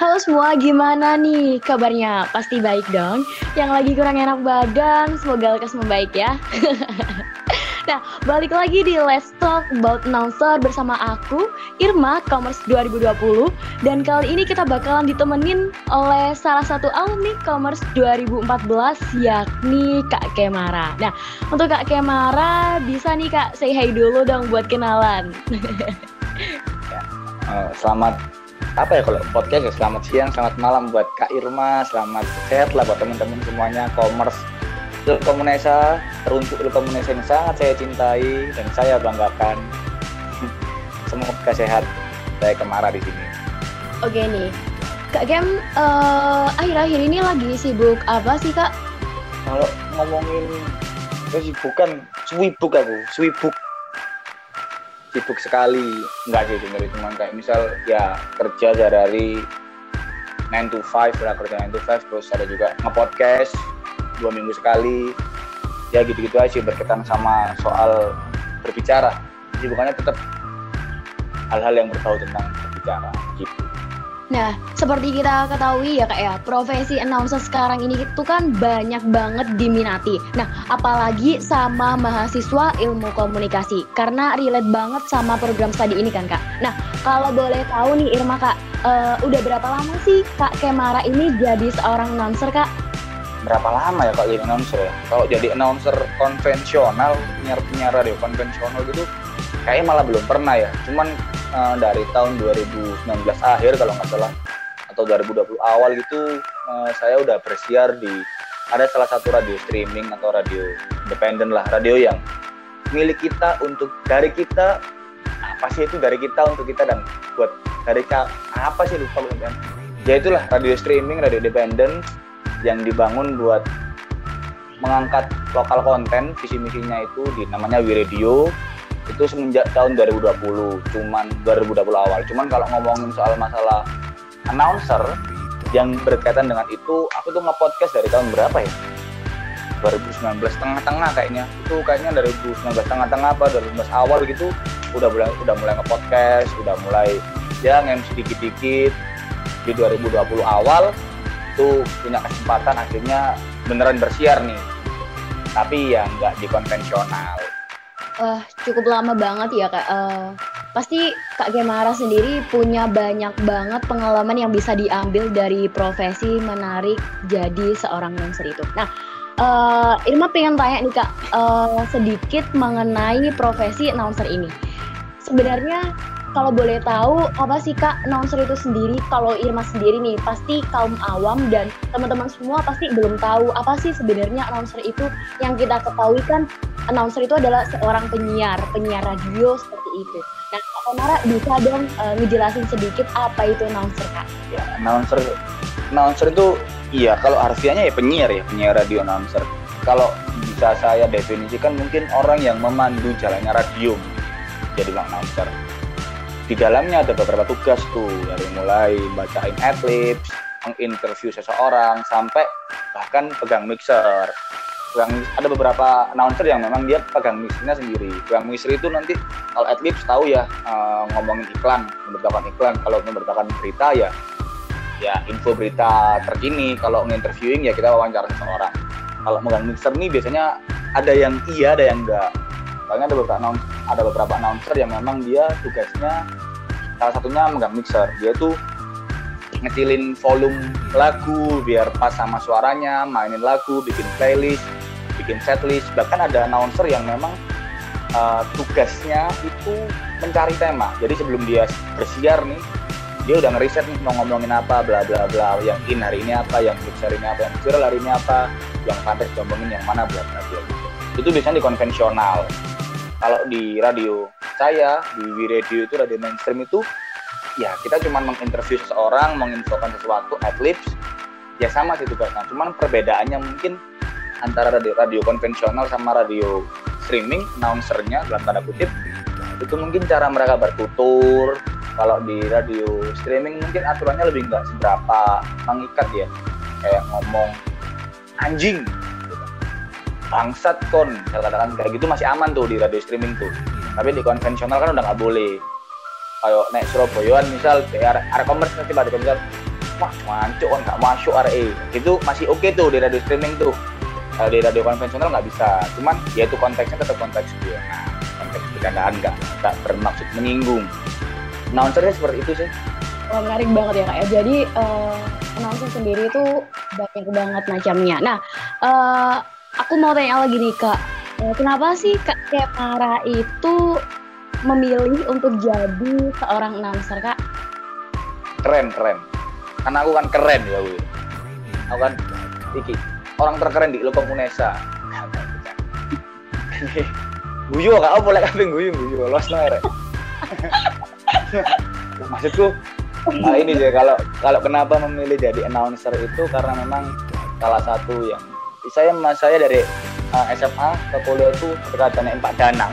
Halo semua, gimana nih kabarnya? Pasti baik dong. Yang lagi kurang enak badan, semoga lekas membaik ya. nah, balik lagi di Let's Talk About Announcer bersama aku, Irma, Commerce 2020. Dan kali ini kita bakalan ditemenin oleh salah satu alumni Commerce 2014, yakni Kak Kemara. Nah, untuk Kak Kemara, bisa nih Kak, say hi dulu dong buat kenalan. Uh, selamat apa ya kalau podcast ya selamat siang, selamat malam buat Kak Irma, selamat sehat lah buat teman-teman semuanya commerce Ilkomunesa teruntuk Ilkomunesa yang sangat saya cintai dan saya banggakan. Semoga sehat saya Kemara di sini. Oke nih, Kak Gem uh, akhir-akhir ini lagi sibuk apa sih Kak? Kalau ngomongin kesibukan, sibuk aku, sibuk sibuk sekali. Enggak sih sebenarnya cuma kayak misal ya kerja dari 9 to 5 lah kerja 9 to 5 terus ada juga nge-podcast dua minggu sekali. Ya gitu-gitu aja berkaitan sama soal berbicara. Bukannya tetap hal-hal yang berbau tentang berbicara gitu Nah, seperti kita ketahui ya kak ya, profesi announcer sekarang ini itu kan banyak banget diminati. Nah, apalagi sama mahasiswa ilmu komunikasi, karena relate banget sama program studi ini kan kak. Nah, kalau boleh tahu nih Irma kak, uh, udah berapa lama sih kak Kemara ini jadi seorang announcer kak? Berapa lama ya kak jadi announcer ya? Kalau jadi announcer konvensional, penyiar-penyiar radio konvensional gitu, kayaknya malah belum pernah ya. Cuman uh, dari tahun 2019 akhir kalau nggak salah atau 2020 awal gitu uh, saya udah bersiar di ada salah satu radio streaming atau radio independen lah radio yang milik kita untuk dari kita apa sih itu dari kita untuk kita dan buat dari apa sih lupa kan ya itulah radio streaming radio independen yang dibangun buat mengangkat lokal konten visi misinya itu di namanya Wiradio itu semenjak tahun 2020 cuman 2020 awal. Cuman kalau ngomongin soal masalah announcer yang berkaitan dengan itu aku tuh nge-podcast dari tahun berapa ya? 2019 tengah-tengah kayaknya. Itu kayaknya dari 2019 tengah-tengah apa 2019 awal gitu udah mulai udah mulai nge-podcast udah mulai ya nge sedikit-dikit di 2020 awal itu punya kesempatan akhirnya beneran bersiar nih. Tapi ya nggak di konvensional Wah, cukup lama banget ya kak. Uh, pasti kak Gemara sendiri punya banyak banget pengalaman yang bisa diambil dari profesi menarik jadi seorang announcer itu. Nah, uh, Irma pengen tanya nih kak, uh, sedikit mengenai profesi announcer ini. Sebenarnya kalau boleh tahu apa sih kak announcer itu sendiri? Kalau Irma sendiri nih pasti kaum awam dan teman-teman semua pasti belum tahu apa sih sebenarnya announcer itu. Yang kita ketahui kan announcer itu adalah seorang penyiar, penyiar radio seperti itu. Nah, Kak Komara bisa dong uh, ngejelasin sedikit apa itu announcer, Kak? Ya, announcer announcer itu iya kalau harfiahnya ya penyiar ya, penyiar radio announcer. Kalau bisa saya definisikan mungkin orang yang memandu jalannya radio jadi announcer. Di dalamnya ada beberapa tugas tuh dari mulai bacain adlibs, menginterview seseorang sampai bahkan pegang mixer yang ada beberapa announcer yang memang dia pegang mixernya sendiri. Yang mixer itu nanti kalau adlibs tahu ya uh, ngomongin iklan, memberitakan iklan. Kalau memberitakan berita ya ya info berita terkini. Kalau nginterviewing ya kita wawancara seseorang. Kalau megang mixer nih biasanya ada yang iya, ada yang enggak. Soalnya ada beberapa announcer, ada beberapa announcer yang memang dia tugasnya salah satunya megang mixer. Dia tuh ngecilin volume lagu biar pas sama suaranya, mainin lagu, bikin playlist, bikin setlist. Bahkan ada announcer yang memang uh, tugasnya itu mencari tema. Jadi sebelum dia bersiar nih, dia udah ngeriset nih mau ngomongin apa, bla bla bla. Yang in hari ini apa, yang mix hari ini apa, yang viral hari ini apa, yang pantas ngomongin yang mana, bla bla bla. Itu biasanya di konvensional. Kalau di radio saya, di W Radio itu radio mainstream itu ya kita cuma menginterview seseorang, menginfokan sesuatu, adlibs, ya sama sih tugasnya. Cuman perbedaannya mungkin antara radio radio konvensional sama radio streaming, announcernya dalam tanda kutip, itu mungkin cara mereka bertutur. Kalau di radio streaming mungkin aturannya lebih nggak seberapa mengikat ya, kayak ngomong anjing, bangsat kon, saya katakan kayak gitu masih aman tuh di radio streaming tuh. Tapi di konvensional kan udah nggak boleh. Kayak naik Surabaya misal arek commerce nanti pada misal wah mancok kan nggak masuk RE itu masih oke okay tuh di radio streaming tuh kalau di radio konvensional nggak bisa cuman ya itu konteksnya tetap konteks dia nah konteks bercandaan nggak nggak bermaksud menyinggung announcernya seperti itu sih Wah, menarik banget ya kak ya. Jadi uh, announcer sendiri itu banyak banget macamnya. Nah, uh, aku mau tanya lagi nih kak, uh, kenapa sih kak Kemara itu memilih untuk jadi seorang announcer kak? Keren keren, karena aku kan keren ya Wi. Aku kan iki orang terkeren di Ilkom Unesa. guyu kak, apa boleh kambing guyu guyu, los no Maksudku nah ini sih kalau kalau kenapa memilih jadi announcer itu karena memang salah satu yang saya mas saya dari uh, eh, SMA ke kuliah itu ada Pak Danang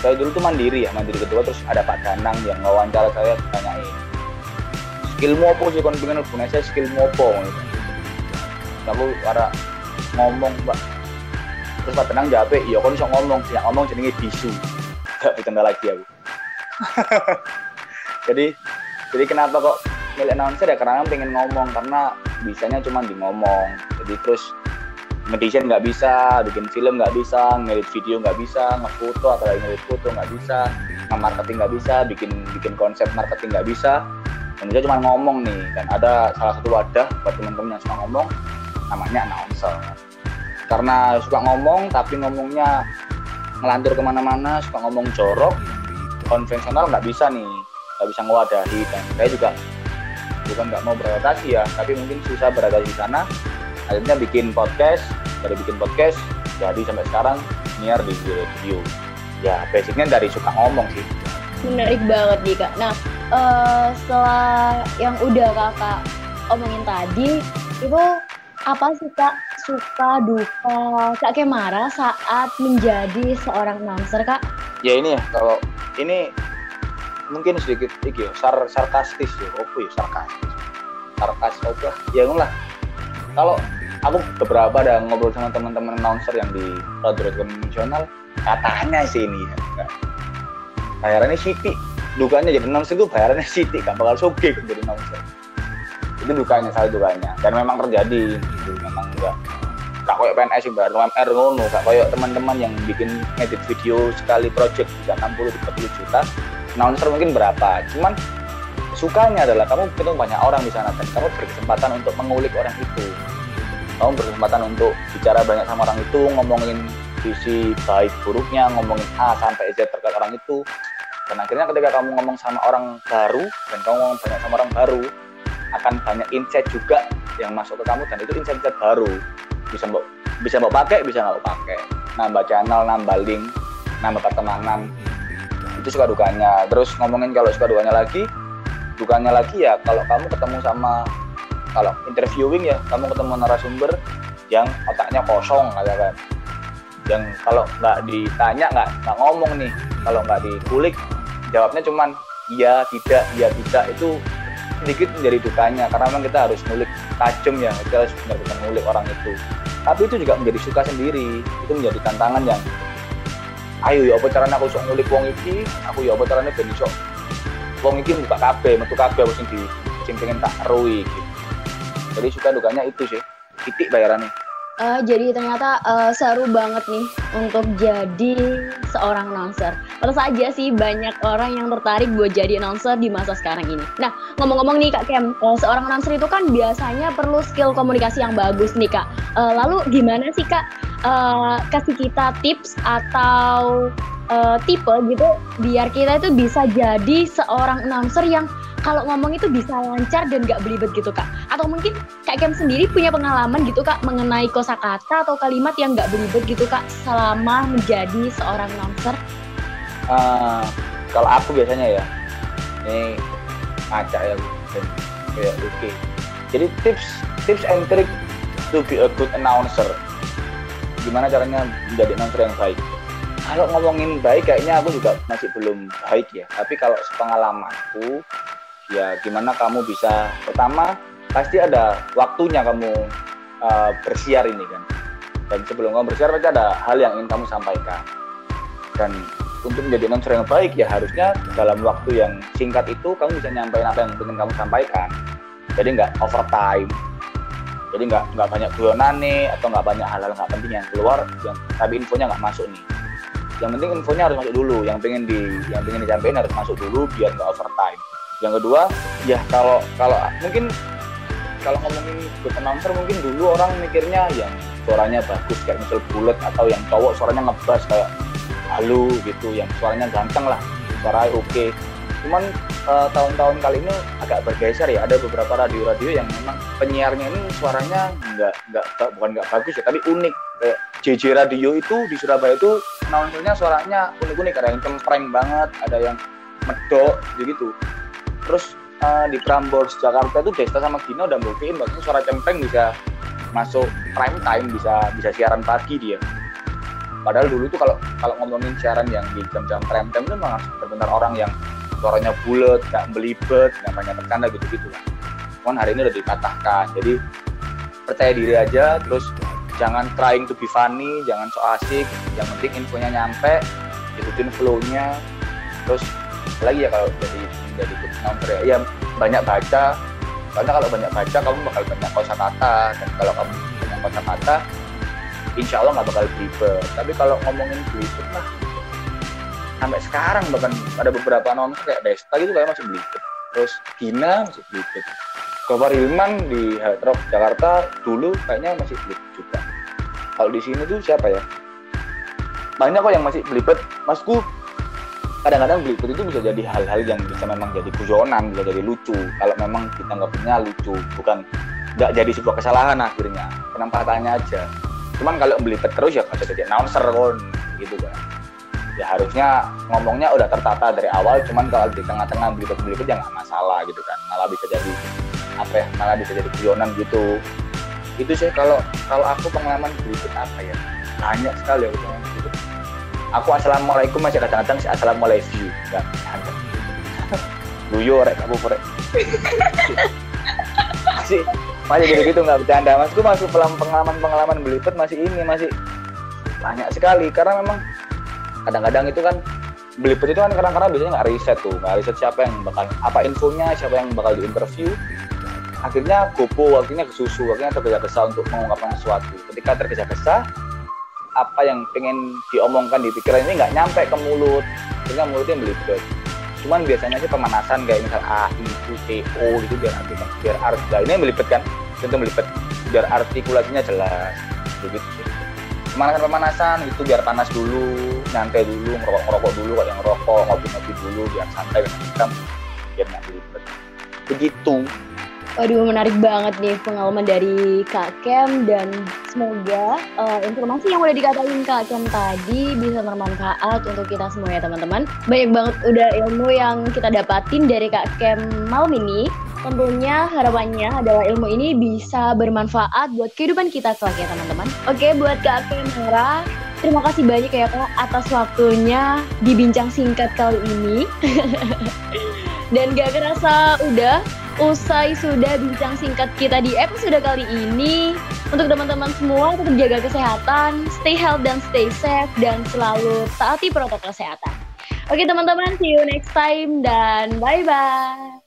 saya dulu tuh mandiri ya mandiri kedua terus ada Pak Danang yang wawancara saya tanyain skillmu apa sih kon pengen saya skillmu apa gitu. Aku ada ngomong mbak. Terus Pak Danang jawab iya kon bisa ngomong. Sih ngomong jenenge bisu. Gak ditenda lagi aku. Jadi jadi kenapa kok milih announcer? Ya karena pengen ngomong karena bisanya cuma di ngomong. Jadi terus ngedesain nggak bisa bikin film nggak bisa ngedit video nggak bisa ngefoto atau lagi ngedit foto nggak bisa marketing nggak bisa bikin bikin konsep marketing nggak bisa. Indonesia cuma ngomong nih dan ada salah satu wadah buat teman-teman yang suka ngomong namanya announcer. Karena suka ngomong tapi ngomongnya ngelantur ke mana-mana suka ngomong jorok konvensional nggak bisa nih. Nggak bisa ngewadahi dan saya juga bukan nggak mau beradaptasi ya tapi mungkin susah beradaptasi di sana. Akhirnya bikin podcast dari bikin podcast jadi sampai sekarang niar di video ya basicnya dari suka ngomong sih. Menarik banget nih kak. Nah uh, setelah yang udah kakak omongin tadi itu apa sih kak? Suka duka kak marah saat menjadi seorang announcer kak? Ya ini ya kalau ini mungkin sedikit iki ya, sar sarkastis ya opo ya sarkastis? Sarkas opo ya lah. Kalau aku beberapa ada ngobrol sama teman-teman announcer yang di radio konvensional katanya sih ini ya bayarannya siti dukanya jadi announcer itu bayarannya siti kan bakal soge jadi announcer itu dukanya salah dukanya dan memang terjadi. Itu memang enggak. Gak kayak PNS baru UMR ngono. Gak kayak teman-teman yang bikin edit video sekali project bisa 60 30 juta. Announcer mungkin berapa. Cuman sukanya adalah kamu ketemu banyak orang di sana dan kamu berkesempatan untuk mengulik orang itu. Kamu berkesempatan untuk bicara banyak sama orang itu ngomongin visi baik buruknya ngomongin A sampai Z terkait orang itu. Dan akhirnya ketika kamu ngomong sama orang baru dan kamu ngomong banyak sama orang baru akan banyak insight juga yang masuk ke kamu dan itu insight-insight baru. Bisa mau bisa mau pakai bisa nggak pakai. Nambah channel nambah link nambah pertemanan. Itu suka dukanya. Terus ngomongin kalau suka dukanya lagi dukanya lagi ya kalau kamu ketemu sama kalau interviewing ya kamu ketemu narasumber yang otaknya kosong ada kan. Yang kalau nggak ditanya nggak nggak ngomong nih. Kalau nggak dikulik jawabnya cuman iya tidak iya tidak itu sedikit menjadi dukanya karena memang kita harus ngulik tajam ya kita harus benar-benar ngulik orang itu. Tapi itu juga menjadi suka sendiri itu menjadi tantangan yang ayo ya apa caranya aku sok ngulik wong iki? Aku ya apa caranya ben iso wong iki buka kabeh metu kabeh aku sing di sing pengen tak rui gitu. Jadi suka dukanya itu sih titik bayarannya Uh, jadi ternyata uh, seru banget nih untuk jadi seorang announcer. Terus aja sih banyak orang yang tertarik buat jadi announcer di masa sekarang ini. Nah ngomong-ngomong nih kak Kem, uh, seorang announcer itu kan biasanya perlu skill komunikasi yang bagus nih kak. Uh, lalu gimana sih kak uh, kasih kita tips atau uh, tipe gitu biar kita itu bisa jadi seorang announcer yang kalau ngomong itu bisa lancar dan gak belibet gitu kak. Atau mungkin kak Kem sendiri punya pengalaman gitu kak mengenai kosakata atau kalimat yang gak belibet gitu kak selama menjadi seorang announcer uh, kalau aku biasanya ya ini ngacak ya kayak oke okay. jadi tips tips and trick to be a good announcer. Gimana caranya menjadi announcer yang baik? Kalau ngomongin baik kayaknya aku juga masih belum baik ya. Tapi kalau sepengalamanku ya gimana kamu bisa pertama pasti ada waktunya kamu uh, bersiar ini kan. Dan sebelum kamu bersiar pasti ada hal yang ingin kamu sampaikan. Dan untuk menjadi announcer yang baik ya harusnya dalam waktu yang singkat itu kamu bisa nyampaikan apa yang ingin kamu sampaikan. Jadi nggak overtime. Jadi nggak nggak banyak guyonan nih atau nggak banyak hal-hal nggak penting yang keluar yang tapi infonya nggak masuk nih. Yang penting infonya harus masuk dulu. Yang pengen di yang pengen disampaikan harus masuk dulu biar nggak overtime yang kedua ya kalau kalau mungkin kalau ngomongin announcer mungkin dulu orang mikirnya yang suaranya bagus kayak misal bulat atau yang cowok suaranya ngebas kayak halu gitu yang suaranya ganteng lah suaranya oke okay. cuman uh, tahun-tahun kali ini agak bergeser ya ada beberapa radio-radio yang memang penyiarnya ini suaranya nggak nggak bukan nggak bagus ya tapi unik kayak JJ Radio itu di Surabaya itu announcernya suaranya unik-unik ada yang cempreng banget ada yang medok gitu terus uh, di Prambors Jakarta itu Desta sama Gino udah buktiin bahwa suara cempreng bisa masuk prime time bisa bisa siaran pagi dia. Padahal dulu tuh kalau kalau ngomongin siaran yang di jam-jam prime time itu memang benar-benar orang yang suaranya bulat nggak belibet nggak banyak bercanda gitu gitu lah. Cuman hari ini udah dipatahkan. Jadi percaya diri aja terus jangan trying to be funny jangan so asik. Yang penting infonya nyampe ikutin flow-nya. Terus lagi ya kalau jadi jadi announcer ya, ya banyak baca. Karena kalau banyak baca kamu bakal banyak kosakata. Dan kalau kamu banyak kosakata insya Allah nggak bakal belibet tapi kalau ngomongin belibet mah sampai sekarang bahkan ada beberapa announcer kayak Desta gitu kayak masih belibet terus Gina masih belibet Gopar Hilman di Hard Rock Jakarta dulu kayaknya masih belibet juga. Kalau di sini tuh siapa ya? Banyak kok yang masih belibet masku kadang-kadang belibet itu bisa jadi hal-hal yang bisa memang jadi guyonan bisa jadi lucu. Kalau memang kita nggak punya lucu bukan nggak jadi sebuah kesalahan akhirnya. Penempatannya aja. Cuman kalau belibet terus ya bisa jadi announcer kon gitu kan ya harusnya ngomongnya udah tertata dari awal cuman kalau di tengah-tengah belibet-belibet ya nggak masalah gitu kan. Malah bisa jadi apa ya malah bisa jadi guyonan gitu. Itu sih kalau kalau aku pengalaman belibet apa ya? Banyak sekali ya belibet aku assalamualaikum masih kadang-kadang assalamualaikum. Ada guyo rek aku rek? Masih masih gitu gitu nggak bercanda. Masku masuk pengalaman pengalaman belibet masih ini masih banyak sekali. Karena memang kadang-kadang itu kan belibet itu kan kadang-kadang biasanya nggak riset tuh nggak riset siapa yang bakal apa infonya siapa yang bakal diinterview. Akhirnya gopo akhirnya kesusu akhirnya tergesa-gesa untuk mengungkapkan sesuatu. Ketika tergesa-gesa apa yang pengen diomongkan di pikiran ini nggak nyampe ke mulut. Sehingga mulutnya melibet cuman biasanya sih pemanasan kayak misal A, I, U, E, O gitu biar arti biar arti nah, ini melipet kan? Itu melipet. Biar artikulasinya jelas. Begitu pemanasan pemanasan itu biar panas dulu nyantai dulu ngerokok ngerokok dulu kalau yang ngerokok ngopi ngopi dulu biar santai dan biar nggak melipet. Begitu Waduh menarik banget nih pengalaman dari Kak Kem dan semoga uh, informasi yang udah dikatain Kak Kem tadi bisa bermanfaat untuk kita semua ya teman-teman. Banyak banget udah ilmu yang kita dapatin dari Kak Kem malam ini. Tentunya harapannya adalah ilmu ini bisa bermanfaat buat kehidupan kita kelak ya teman-teman. Oke buat Kak Kem Hera, terima kasih banyak ya Kak atas waktunya di bincang singkat kali ini. dan gak kerasa udah usai sudah bincang singkat kita di episode kali ini. Untuk teman-teman semua tetap jaga kesehatan, stay healthy dan stay safe dan selalu taati protokol kesehatan. Oke teman-teman, see you next time dan bye-bye.